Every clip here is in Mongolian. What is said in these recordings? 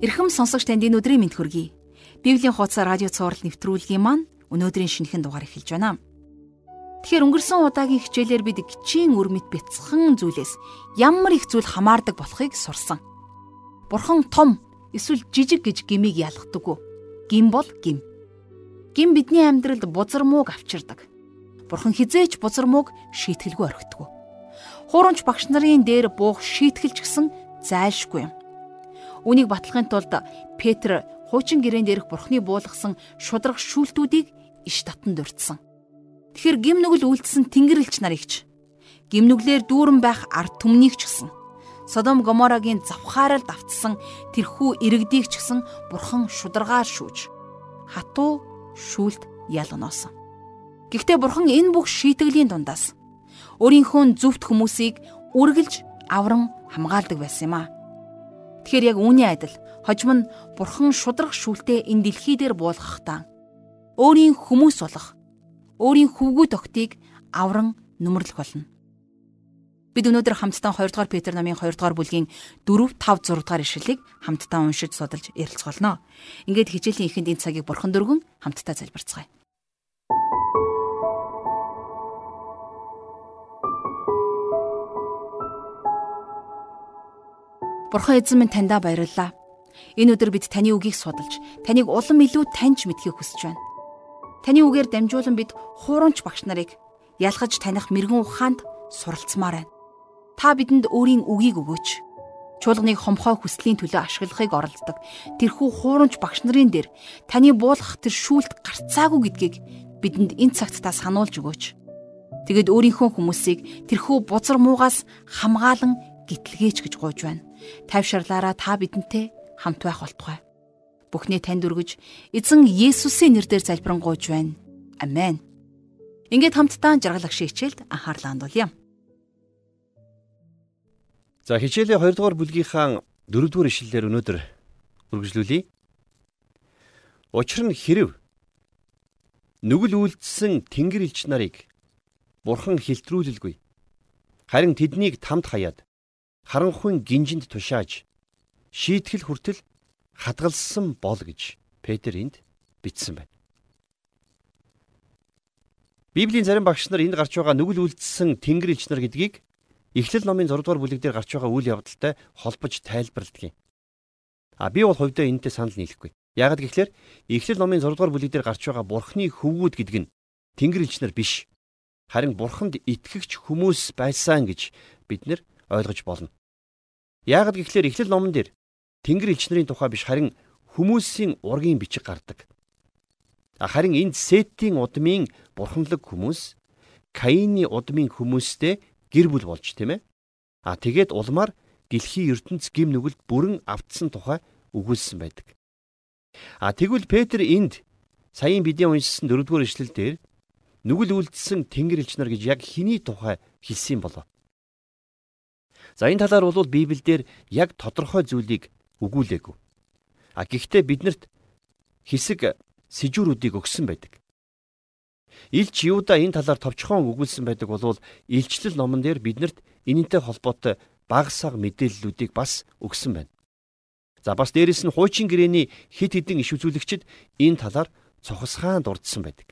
Ирхэм сонсогч танд энэ өдрийн мэд хүргэе. Библийн хуудас радио цаураар нэвтрүүлгийн маань өнөөдрийн шинэхэн дугаар эхэлж байна. Тэгэхээр өнгөрсөн удаагийн хичээлээр бид гिचийн өрмөт бяцхан зүйлээс ямар их зүйл хамаардаг болохыг сурсан. Бурхан том эсвэл жижиг гэж гимиг ялгадаггүй. Гим бол гим. Гим бидний амьдралд бузар мууг авчирдаг. Бурхан хизээч бузар мууг шийтгэлгүй орхидгүй. Хуурамч багш нарын дээр буух шийтгэлч гсэн зайлшгүй юм Үнийг батлахын тулд Петр хуучин гэрээн дээрх бурхны буулгасан шудраг шүүлтүүдийг иш татан дурдсан. Тэгэхэр гим нүгэл үйлдсэн тэнгэрлэгч нар ихч гимнүглэр дүүрэн байх ард түмнийг ч гэсэн Содом Гоморагийн завхаарал давтсан тэрхүү иргэдийг ч гэсэн бурхан шударгаар шүүж хатуу шүүлт ялгноосон. Гэхдээ бурхан энэ бүх шийтгэлийн дундаас өөрийнхөө зөвхт хүмүүсийг үргэлж авран хамгаалдаг байсан юм аа. Тэгэхээр яг үүний адил хожим нь бурхан шудрах шүлтээ энэ дэлхий дээр буулгахдаа өөрийн хүмүүс болох өөрийн хөвгүү тогтыг авран нүмерлэх болно. Бид өнөөдөр хамтдаа 2 дугаар Петр намын 2 дугаар бүлгийн 4, 5, 6 дугаар ишлэлийг хамтдаа уншиж судалж ярилцгаолно. Ингээд хичээлийн ихэнд энэ цагийг бурхан дөргөн хамтдаа залбирцгаая. Бурхан эзэн минь таньдаа баярлалаа. Энэ өдөр бид таны үгийг судалж, таныг улам илүү таньж мэдхийг хүсэж байна. Таны үгээр дамжуулан бид хуурамч багш нарыг ялгаж таних мэрэгэн ухаанд суралцмаар байна. Та бидэнд өөрийн үгийг өгөөч. Чуулганыг хомхой хүслийн төлөө ашиглахыг оролддог. Тэрхүү хуурамч багш нарын дээр таны буулгах тэр шүүлт гарцаагүй гэдгийг бидэнд энэ цагт та сануулж өгөөч. Тэгэд өөрийнхөө хүмүүсийг тэрхүү бузар муугаас хамгаалan гитлгээч гэж гуйж байна. Тайвширлаараа та бидэнтэй хамт байх болтугай. Бүхний танд өргөж эзэн Есүсийн нэрээр залбирanгуйж байна. Амен. Ингээд хамтдаа жаргалах шийчээлд анхаарлаа хандуулъя. За хичээлийн 2 дугаар бүлгийнхаа 4 дугаар ишлэлээр өнөөдөр үргэлжлүүлье. Учир нь хэрв нүгэл үйлдсэн тэнгэр элч нарыг бурхан хилтрүүлэлгүй харин тэднийг тамд хаяад харанхуйн гинжинд тушааж шийтгэл хүртэл хадгалсан бол гэж Петр энд бичсэн байна. Библийн зарим багш нар энд гарч байгаа нүгэл үлдсэн тэнгэр элч нар гэдгийг Эхлэл номын 6 дугаар бүлэг дээр гарч байгаа үйл явдалтай холбож тайлбарладаг юм. А би бол хувьдаа энэтэй санал нийлэхгүй. Яагаад гэвэл Эхлэл номын 6 дугаар бүлэг дээр гарч байгаа Бурхны хөвгүүд гэдэг нь тэнгэр элч нар биш. Харин Бурханд итгэгч хүмүүс байсан гэж бид нар ойлгож болно. Яагад гэхлээр Эхлэл номон дээр Тэнгэр элчнэрийн тухай биш харин хүмүүсийн ургийн бичиг гардаг. Харин энд Сетийн удмын бурханлаг хүмүүс Каины удмын хүмүүстэй гэр бүл болж тийм ээ. А тэгээд улмаар дэлхийн ертөнц гим нүгэлд бүрэн автсан тухай өгүүлсэн байдаг. А тэгвэл Петр энд саяын бидний уншсан 4-р эшлэл дээр нүгэл үлдсэн тэнгэр элч нар гэж яг хэний тухай хэлсэн болов? За энэ талаар бол Библиэлд яг тодорхой зүйлийг өгүүлээгүй. А гэхдээ биднэрт хэсэг сэжүүрүүдийг өгсөн байдаг. Илч Юуда энэ талаар товчхон өгүүлсэн байдаг бол илчлэл номон дээр биднэрт энэнтэй холбоотой багсаг мэдээллүүдийг бас өгсөн байна. За бас дээрэс нь хуучин гэрээний хид хідэн иш үзүүлэгчид энэ талаар цохисгаан дурдсан байдаг.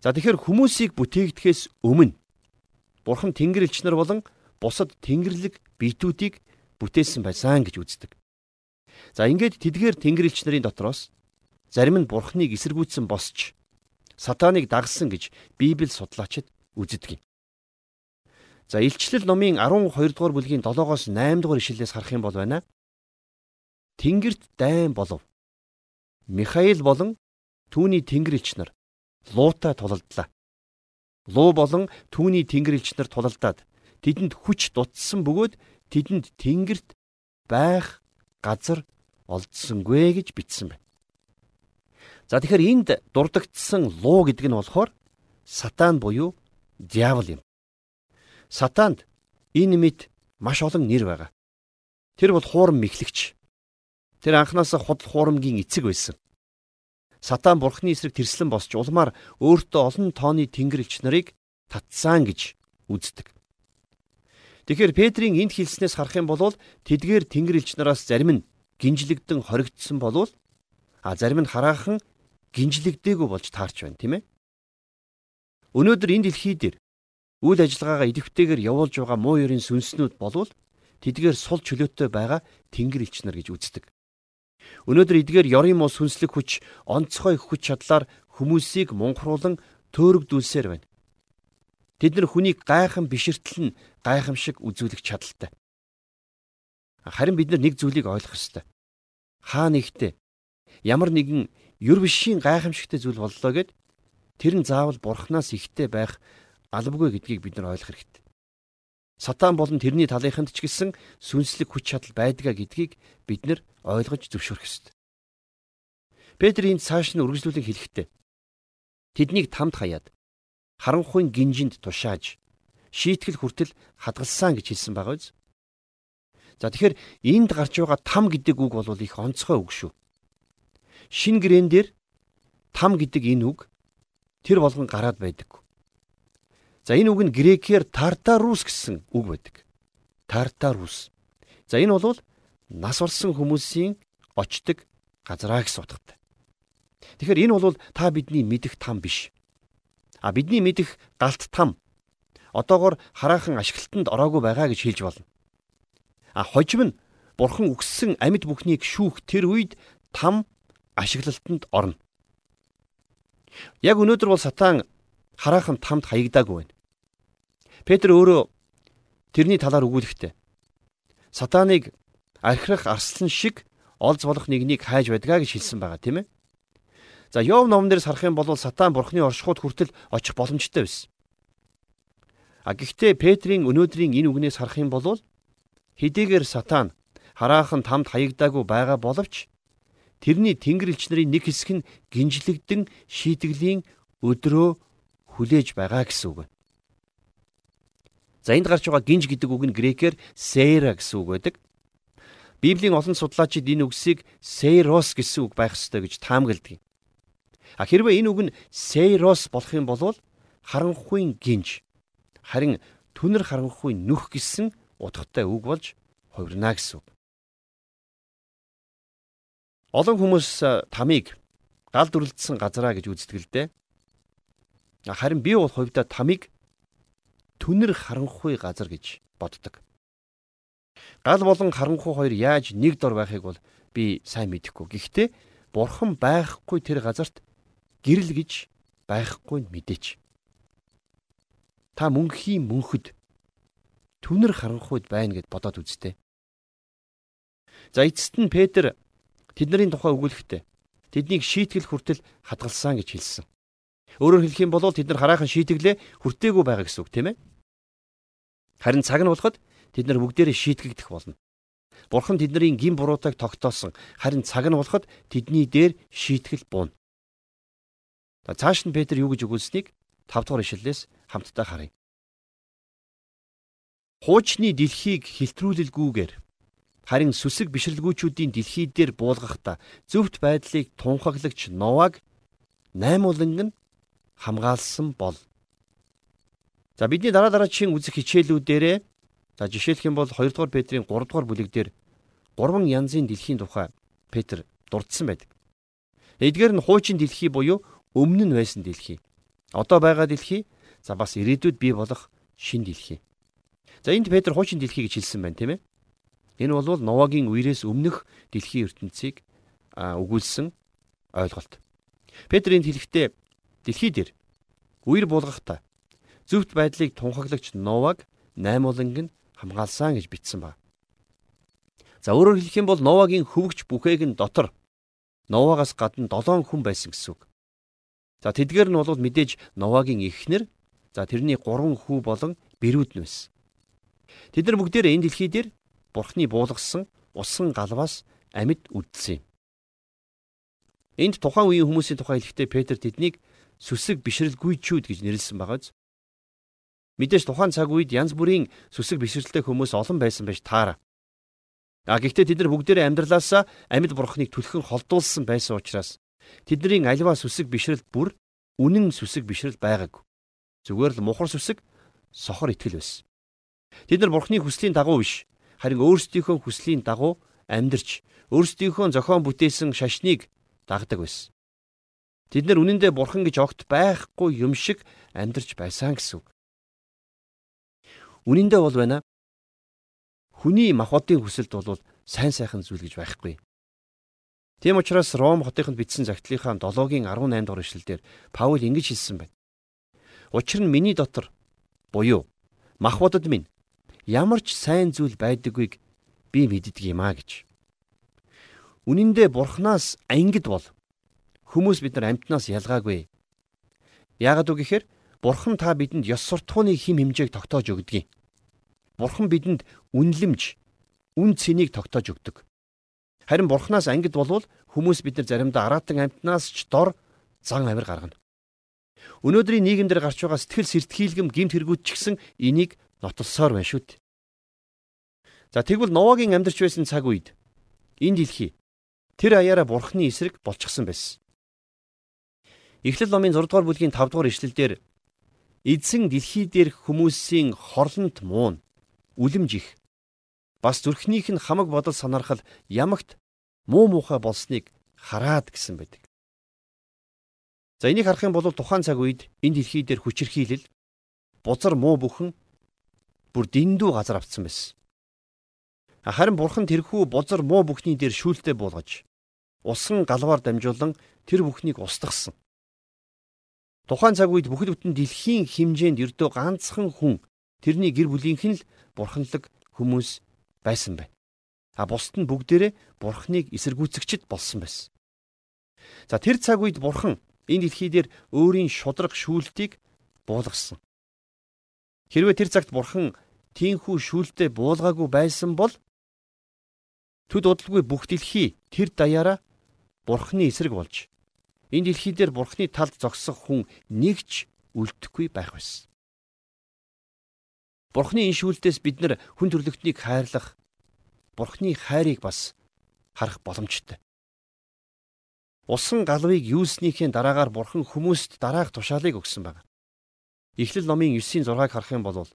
За тэгэхээр хүмүүсийг бүтээгдэхээс өмнө Бурхан Тэнгэр элчнэр болон бусад тэнгэрлэг биетүүдийг бүтээсэн байсан гэж үздэг. За ингээд тэдгээр тэнгэрлэгч нарын дотроос зарим нь бурхныг эсэргүүцсэн босч сатаныг дагсан гэж Библи судлаачид үздэг юм. За илчлэл номын 12 дугаар бүлгийн 7-оос 8 дугаар ишлэлээс харах юм бол байна. Тэнгэрт дайн болов. Михаил болон түүний тэнгэрлэгч нар луутай тулалдлаа. Луу болон түүний тэнгэрлэгч нар тулалдаад тэдэнд хүч дутсан бөгөөд тэдэнд тэнгэрт байх газар олдсонгүй гэж бичсэн байна. За тэгэхээр энд дурдгдсан луу гэдэг нь болохоор сатан буюу диавол юм. Сатанд энэ мэд маш олон нэр байгаа. Тэр бол хуурам мэхлэгч. Тэр анханасаа худал хуурамгийн эцэг байсан. Сатан бурхны эсрэг тэрслэн босч улмаар өөртөө олон тооны тэнгэрлэгч нарыг татсан гэж үздэг. Тэгэхээр Петрийн энд хэлснээс харах юм бол тэдгээр тэнгэрлэгч нараас зарим нь гинжлэгдэн хоригдсон болвол а зарим нь хараахан гинжлэгдээгүй болж таарч байна тийм ээ. Өнөөдөр энэ дэлхий дээр үйл ажиллагаагаа идэвхтэйгээр явуулж байгаа муу ёрийн сүнснүүд болвол тэдгээр сул чөлөөтэй байгаа тэнгэр элчнэр гэж үздэг. Өнөөдөр эдгээр ёрын муу сүнслэг хүч онцгой хүч чадлаар хүмүүсийг мунхруулан төөрөгдүүлсээр байна. Тэд нар хүнийг гайхан биширтэл нь гайхамшиг үзүүлэх чадaltaй. Харин бид нар нэг зүйлийг ойлгох ёстой. Хаа нэгтээ ямар нэгэн юр бишийн гайхамшигтай зүйл боллоо гэд тэр нь заавал бурхнаас ихтэй байх албагүй гэдгийг бид нар ойлгох хэрэгтэй. Сатан болон тэрний талынханд ч гэсэн сүнслэг хүч чадал байдгаа гэдгийг бид нар ойлгож зөвшөөрөх ёстой. Петрийн цааш нь үргэлжлүүлэн хэлэхдээ тэднийг тамд хаяад харанхуйн гинжинд тушааж шийтгэл хүртэл хадгалсан гэж хэлсэн байгаа биз? За тэгэхээр энд гарч байгаа там гэдэг үг бол их онцгой үг шүү. Шин гэрэн дээр там гэдэг энэ үг тэр болгон гараад байдаг. За энэ үг нь грекээр тартарус гэсэн үг байдаг. Тартарус. За энэ бол нас орсон хүмүүсийн очдог газраа гэсэн утгатай. Тэгэхээр энэ бол та бидний мэдих там биш. А бидний мэдих галт там одоогор хараахан ашиглалтанд ороогүй байгаа гэж хэлж болно. А хожим нь бурхан үгссэн амьд бүхнийг шүүх тэр үед там ашиглалтанд орно. Яг өнөөдөр бол сатан хараахан тамд хаягдаагүй байна. Петр өөрөө тэрний талаар өгүүлэхдээ сатаныг архирах арслан шиг олз болох нэгнийг хайж байдгаа гэж хэлсэн байгаа тийм ээ. За Йов номон дээр сарах юм бол сатан бурхны оршихуйд хүртэл очих боломжтой байсан. А гэхдээ Петрийн өнөөдрийн энэ үгнээс харах юм бол Хэдийгээр сатан хараахан тамд хаягдаагүй байгаа боловч тэрний тэнгэрлэгч нарын нэг хэсэг нь гинжлэгдэн шийтгэлийн өдрөө хүлээж байгаа гэсэн үг. За энд гарч байгаа гинж гэдэг үг нь грекээр сейра гэсэн үг байдаг. Библийн олон судлаачид энэ үгсийг сейрос гэсэн үг байх ёстой гэж таамагладаг. А хэрвээ энэ үг нь сейрос болох юм бол харанхуйн гинж харин түнэр харанхуй нүх гэсэн утгатай үг болж хувирна гэсэн үг. Олон хүмүүс тамийг гал дүрлэлсэн газараа гэж үздэг л дээ. Харин би бол хувьдаа тамийг түнэр харанхуй газар гэж боддог. Гал болон харанхуй хоёр яаж нэг дор байхыг бол би сайн мэдэхгүй. Гэхдээ бурхан байхгүй тэр газарт гэрэл гэж байхгүй мэдээч. Та мөнхийн мөнхөд түнэр харанхуйд байна гэд бодоод үзтээ. За эцэст нь Петр тэдний тухай өгүүлэхдээ тэднийг шийтгэл хүртэл хадгалсан гэж хэлсэн. Өөрөөр хэлэх юм бол тэд нар хараахан шийтгэлээ хүртээгүй байгаа гэсэн үг тийм ээ. Харин цаг нь болоход тэд нар бүгдээрээ шийтгэгдэх болно. Бурхан тэдний гин буруутайг тогтоосон. Харин цаг нь болоход тэдний дээр шийтгэл буuna. За цааш нь Петр юу гэж өгүүлсэнийг 5 дугаар ишлэлээс хамтдаа харъя хуучны дэлхийг хилтрүүлэлгүйгээр харин сүсэг бишрэлгүйчүүдийн дэлхий дээр буулгахдаа зөвхт байдлыг тунхаглагч Новаг наймууланг нь хамгаалсан бол. За бидний дараа дараагийн үзэх хичээлүүдээрээ за жишээлх юм бол 2 дугаар Петрийн 3 дугаар бүлэг дээр 3 янзын дэлхийн тухай Петр дурдсан байдаг. Эдгээр нь хуучин дэлхий буюу өмнө нь байсан дэлхий. Одоо байгаа дэлхий за бас ирээдүйд бий болох шин дэлхий. За энд Петр хуучин дэлхий гэж хэлсэн байна тийм ээ. Энэ бол Новагийн үерээс өмнөх дэлхийн ертөнцийг өгүүлсэн ойлголт. Петр энд хэлэхдээ дэлхий дээр үер булгахдаа зөвхт байдлыг тунхаглагч Новаг наймууланг нь хамгаалсан гэж бичсэн байна. За өөрөөр хэлэх юм бол Новагийн хөвгч бүхээг нь дотор Новагаас гадна 7 хүн байсан гэсэн үг. За тэдгээр нь бол мэдээж Новагийн эхнэр, за тэрний 3 хүү болон бэрүүд нь байсан. Тэд нар бүгдээрээ энэ дэлхий дээр Бурхны буулгасан усан галваас амьд үлдсэн юм. Энд тухайн үеийн хүмүүсийн тухай хэлэхдээ Петр тэднийг сүсэг бишрэлгүйчүүд гэж нэрлсэн байгааз. Мэдээж тухайн цаг үед янз бүрийн сүсэг бишрэлтэй хүмүүс олон байсан байж таараа. А гэхдээ тэд нар бүгдээрээ амьдралаасаа амьд бурхныг түлхэн холдуулсан байсан учраас тэдний альва сүсэг бишрэл бүр үнэн сүсэг бишрэл байгаагүй. Зүгээр л мухар сүсэг сохор итгэл байсан. Тэд нар Бурхны хүслийн дагуу биш харин өөрсдийнхөө хүслийн дагуу амьдарч өөрсдийнхөө зохион бүтээсэн шашныг дагдаг байсан. Тэд нар үнэндээ бурхан гэж огт байхгүй юм шиг амьдарч байсан гэсэн үг. Үнэндээ бол байна. Хүний махбодын хүсэлд бол сайн сайхан зүйл гэж байхгүй. Тийм учраас Ром хотынд бичсэн загтлынхаа 7-гийн 18 дугаар ишлэлдэр Паул ингэж хэлсэн байна. Учир нь миний дотор буюу махбодод минь ямар ч сайн зүйл байдаггүйг би мэддэг юм а гэж. Үнэн дээр бурхнаас ангид бол хүмүүс бид нар амьтнаас ялгаагүй. Яагаад үг гэхээр бурхан та бидэнд ёс суртахууны хим хэмжээг тогтоож өгдөг. Бурхан бидэнд үнлэмж, үн цэнийг тогтоож өгдөг. Харин бурхнаас ангид болвол хүмүүс бид нар заримдаа аратан амьтнаас ч дор зан амир гаргана. Өнөөдрийн нийгэмдэр гарч байгаа сэтгэл сэртхийлгэм гимт хэрэгүүд ч гэсэн энийг нотолсоор байна шүү дээ. За тэгвэл Новагийн амьдарч байсан цаг үед энэ дэлхий тэр аяараа бурхны эсрэг болчихсон байсан. Эхлэл номын 6 дугаар бүлгийн 5 дугаар ишлэлдэр эзэн дэлхий дээрх хүмүүсийн хорлонт муун үлэмж их бас зүрхнийх нь хамаг бодол санаархал ямагт муу муухай болсныг хараад гэсэн байдаг. За энийг харах юм бол тухайн цаг үед энэ дэлхий дээр хүчирхийлэл бузар муу бүхэн бүр дэндүү газар автсан байсан. Харин бурхан тэрхүү бузар муу бүхний дээр шүүлтэ буулгаж усан галваар дамжуулан тэр бүхнийг устгасан. Тухайн цаг үед бүхэл бүтэн дэлхийн хэмжээнд ердөө ганцхан хүн тэрний гэр бүлийнх нь л бурханлаг хүмүүс байсан байна. А бусд нь бүгдээрээ бурхныг эсэргүүцэгчд болсон байсан. За тэр цаг үед бурхан энэ дэлхий дээр өөрийн шудраг шүүлтийг буулгасан. Хэрвээ тэр цагт бурхан тийхүү шүүлтээ буулгаагүй байсан бол Төд удалгүй бүх дэлхий тэр даяараа бурхны эсрэг болж энэ дэлхий дээр бурхны талд зогсох хүн нэгч үлдэхгүй байх байсан. Бурхны энэ шүүлтээс бид нар хүн төрлөختнийг хайрлах бурхны хайрыг бас харах боломжтой. Усан галвыг юуснийхээ дараагаар бурхан хүмүүст дараах тушаалыг өгсөн байна. Эхлэл номын 9-ийн 6-ыг харах юм бол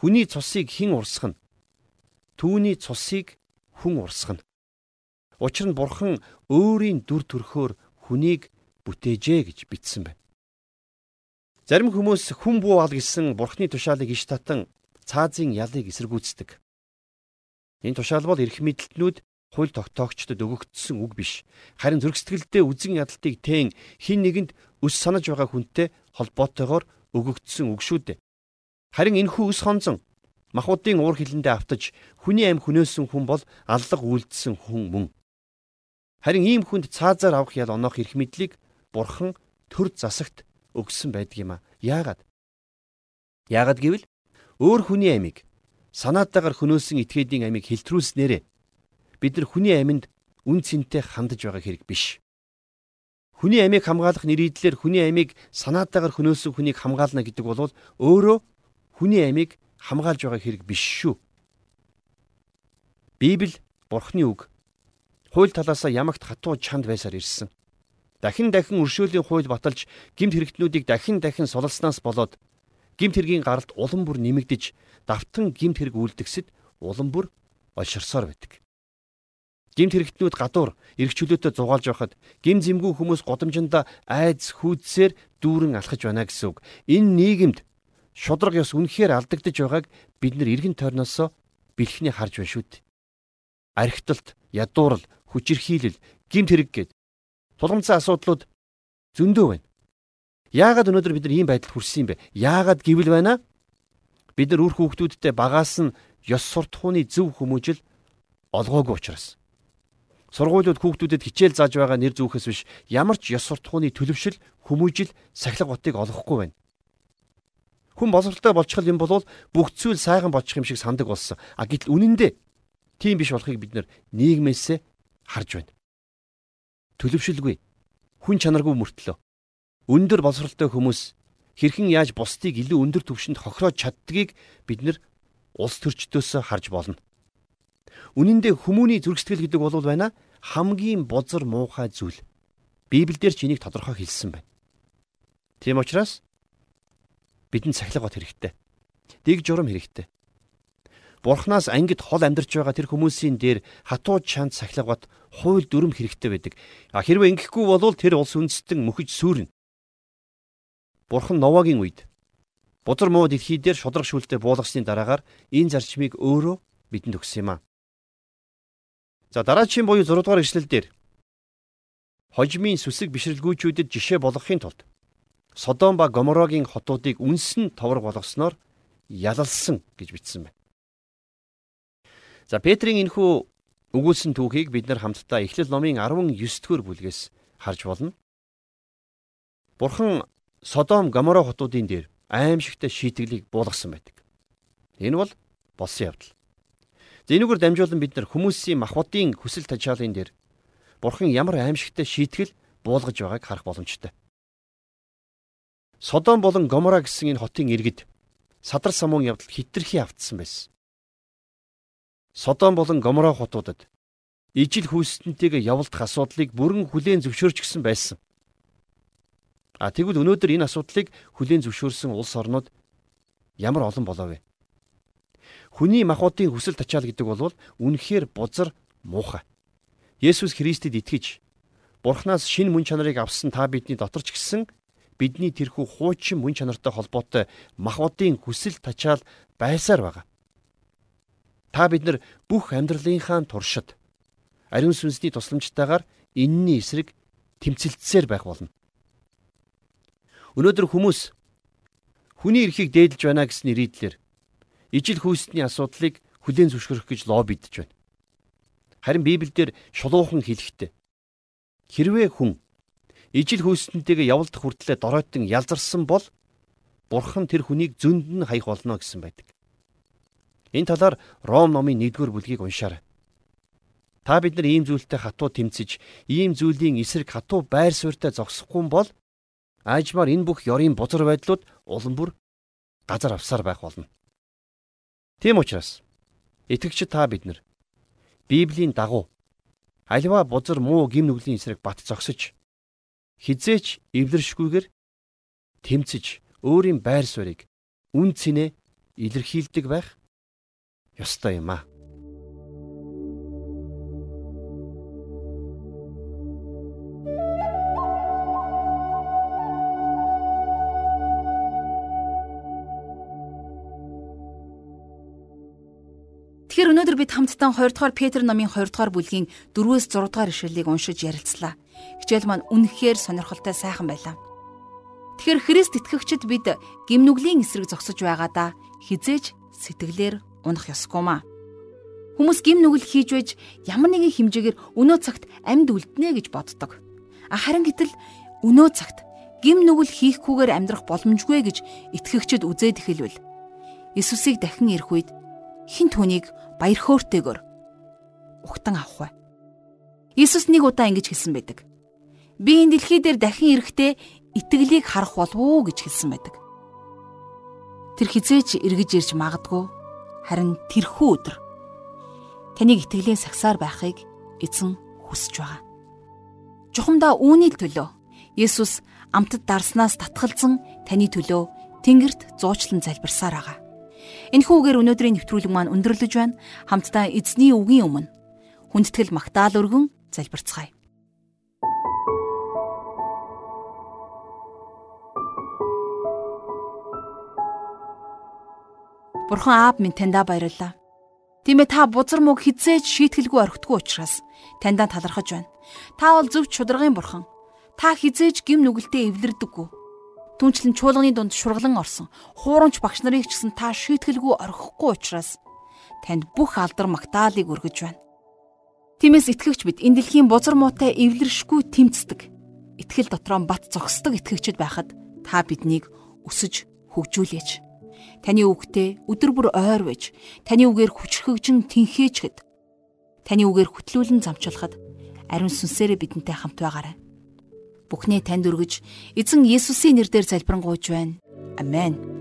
хүний цусыг хэн урсгах нь түүний цусыг хүн урсгана. Учир нь бурхан өөрийн дүр төрхөөр хүнийг бүтээжээ гэж бичсэн байна. Зарим хүмүүс хүн буу ал гэсэн бурхны тушаалыг иш татан цаазын ялыг эсэргүүцдэг. Энэ тушаал бол эрх мэдлтнүүд хууль тогтоогчдод өгөгдсөн үг биш. Харин зүрх сэтгэлдээ үзэн ядалтыг teen хин нэгэнд өс санаж байгаа хүнтэй холбоотойгоор өгөгдсөн үг шүү дээ. Харин энэхүү өс хонзон Махуудын уур хилэндээ автаж хүний амь хүнөөсөн хүн бол аллах үйлдэлсэн хүн мөн. Харин ийм хүнд цаазаар авах ял оноох эрх мэдлийг бурхан төр засагт өгсөн байдаг юм а. Яагаад? Яагаад гэвэл өөр хүний амийг санаатаагаар хөнөөсөн этгээдийн амийг хилтрүүлснээрээ бид нар хүний аминд үн цэнтэй хандаж байгаа хэрэг биш. Хүний амийг хамгаалах нэрийдлэр хүний амийг санаатаагаар хөнөөсөн хүнийг хамгаална гэдэг бол өөрөө хүний амийг хамгаалж байгаа хэрэг биш шүү. Библи Бурхны үг хууль талаасаа ямагт хатуу чанд байсаар ирсэн. Дахин дахин өршөөлийн хууль баталж гимт хэрэгтнүүдийг дахин дахин сулалснаас болоод гимт хэргийн гаралт улам бүр нэмэгдэж давтан гимт хэрэг үлдгэсэд улам бүр олширсоор байдаг. Гимт хэрэгтнүүд гадуур эрх чөлөөтэй зугаалж байхад гим зэмгүй хүмүүс годамжинда айц хүүдсээр дүүрэн алхаж байна гэсэн үг. Энэ нийгэмд шудраг ёс үнэхээр алдагдж байгааг бид нар эргэн тойрноосоо бэлхний харж байна шүү дээ. Архиталт, ядуурл, хүчирхийлэл, гимт хэрэг гээд тулгамцсан асуудлууд зөндөө байна. Яагаад өнөөдөр бид нар ийм байдалд хүрсэн юм бэ? Яагаад гэвэл байна? Бид нар үр хүүхдүүдтэй багаас нь ёс суртахууны зөв хүмүүжил олгоогүй учраас. Сургуулиуд хүүхдүүдэд хичээл зааж байгаа нэр зүүхээс биш ямар ч ёс суртахууны төлөвшил, хүмүүжил, сахилга утыг олгохгүй байна. Хүн боловсралтай болчихвол юм бол бүх зүйл сайхан болчих юм шиг сандаг болсон. А гэтэл үнэн дээр тийм биш болохыг бид нийгмээсээ харж байна. Төлөвшөлгүй хүн чанаргүй мөртлөө өндөр боловсралтай хүмүүс хэрхэн яаж бусдыг илүү өндөр түвшинд хохироож чаддгийг бид нар улс төрчдөөс харж болно. Үнэн дээр хүмүүний зүрх сэтгэл гэдэг бол байна хамгийн бозор муухай зүйл. Библиэлд ч энийг тодорхой хэлсэн байна. Тийм учраас бидэнд сахилга бот хэрэгтэй. Дэг журам хэрэгтэй. Бурханаас ангид хол амьдарч байгаа тэр хүмүүсийн дээр хатуу чанд сахилгават хууль дүрм хэрэгтэй байдаг. А хэрвээ ингэхгүй бол тэр улс үндэстэн мөхөж сүрнэ. Бурхан Новагийн үед бузар муу дэлхий дээр шудраг шүлтэд буулгасны дараагаар энэ зарчмыг өөрөө бидэнд өгсөн юм а. За дараачийн буюу 6 дугаар ишлэл дээр хожимын сүсэг бишрэлгүйчүүдэд жишээ болгохын тулд Содом ба Гоморогийн хотуудыг үнсэн товрог болгосноор ялалсан гэж бичсэн байна. За Петрийн энэхүү өгүүлсэн түүхийг бид нар хамтдаа Эхлэл номын 19 дугаар бүлгээс харж болно. Бурхан Содом Гоморо хотуудын дээр аимшигтай шийтгэлийг буулгасан байдаг. Энэ бол болсон явдал. За энэгээр дамжуулан бид нар хүмүүсийн махбодын хүсэл тачаалын дээр Бурхан ямар аимшигтай шийтгэл буулгаж байгааг харах боломжтой. Содом болон Гомора гэсэн энэ хотын иргэд садар самуун явдал хитрхи автсан байсан. Содом болон Гомора хотуудад ижил хүүстэнтэйгээ явуулдах асуудлыг бүрэн хүлээн зөвшөөрч гисэн байсан. А тэгвэл өнөөдөр энэ асуудлыг хүлээн зөвшөөрсөн улс орнууд ямар олон болоо вэ? Хүний махбодын хүсэл тачаал гэдэг бол үнэхээр бузар муухай. Есүс Христэд итгэж Бурханаас шин мөн чанарыг авсан та бидний дотор ч гэсэн бидний тэрхүү хуучин мөн чанартай холбоотой махбодын хүсэл тачаал байсаар байгаа. Та бид нар бүх амьдралынхаа туршид ариун сүнсний тусламжтайгаар энэний эсрэг тэмцэлцсээр байх болно. Өнөөдөр хүмүүс хүний эрхийг дээдлж байна гэсэн ирээдлэр ижил хүйстний асуудлыг хүлээн зөвшөөрөх гэж лоббидж байна. Харин Библиэлд шулуухан хэлэхдээ хэрвээ хүн ижил хүйстэнтэйгээ явуулдах хүртлээр доройтон ялзарсан бол Бурхан тэр хүнийг зөнд нь хаях болно гэсэн байдаг. Энэ талаар Ром номын 1-р бүлгийг уншаарай. Та бид нар ийм зүйлтэй хатуу тэмцэж, ийм зүйлийн эсрэг хатуу байр суурьтай зогсохгүй бол аажмаар энэ бүх ёрийн бузар байдлууд улам бүр газар авсаар байх болно. Тийм учраас итгэгчид та бид нар Библийн дагуу альва бузар муу гим нүглийн эсрэг бат зогсож хизээч эвлэршгүйгээр тэмцэж өөрийн байр суурийг үн цэнэ илэрхийлдэг байх ёстой юм аа. Тэгэхээр өнөөдөр бид хамтдаа 2 дугаар Петр номын 2 дугаар бүлгийн 4-өөс 6 дугаар ишлэлийг уншиж ярилцлаа. Хичээл маань үнэхээр сонирхолтой сайхан байлаа. Тэгэхээр Христ итгэгчид бид гимнүглийн эсрэг зогсож байгаадаа хизээж сэтгэлээр унах ёсгүй маа. Хүмүүс гимнүгэл хийж байж ямар нэгэн хэмжээгээр өнөө цагт амьд үлднэ гэж боддог. Харин гэтэл өнөө цагт гимнүгэл хийхгүйгээр амьдрах боломжгүй гэж итгэгчид үзээд эхэлвэл Иесусыг дахин ирэх үед хин түүнийг баяр хөөртэйгөр ухтан авах вэ? Иесус нэг удаа ингэж хэлсэн байдаг. Би энэ дэлхий дээр дахин ирэхдээ итгэлийг харах болов уу гэж хэлсэн байдаг. Тэр хизээч эргэж ирж магадгүй харин тэрхүү өдөр таныг итгэлийн сагсаар байхыг эзэн хүсэж байгаа. Жухамдаа үүний төлөө Есүс амтд дарснаас татгалзан таны төлөө Тэнгэрт зуучлан залбирсаар байгаа. Энэхүү үгээр өнөөдрийн нэвтрүүлэг маань өндөрлөж байна. Хамтдаа эзний үгийн өмнө хүндэтгэл магтаал өргөн залбирцгаая. Бурхан аав минь таньдаа баярлалаа. Тийм ээ та бузар мөг хизээж шийтгэлгүй орхитгүй учраас таньдаа талархаж байна. Та бол зөв чударгын бурхан. Та хизээж гим нүгэлтэд эвлэрдэггүй. Түнчлэн чуулганы дунд шурглан орсон. Хуурамч багш нарыг ч гэсэн та шийтгэлгүй орхихгүй учраас танд бүх алдар магтаалыг өргөж байна. Тиймээс итгэгч бид энэ дэлхийн бузар муутай эвлэршгүй тэмцдэг. Итгэл дотроо бат зогсдог итгэгчд байхад та биднийг өсөж хөгжүүлээч. Таны үгтээ өдөр бүр ойр байж, таны үгээр хүчрхэгжин тэнхээчгэд, таны үгээр хөтлүүлэн замчлахад ариун сүнсээрээ бидэнтэй хамт байгаарай бүхнээ танд өргөж эзэн Есүсийн нэрээр залбирanгуйж байна. Амен.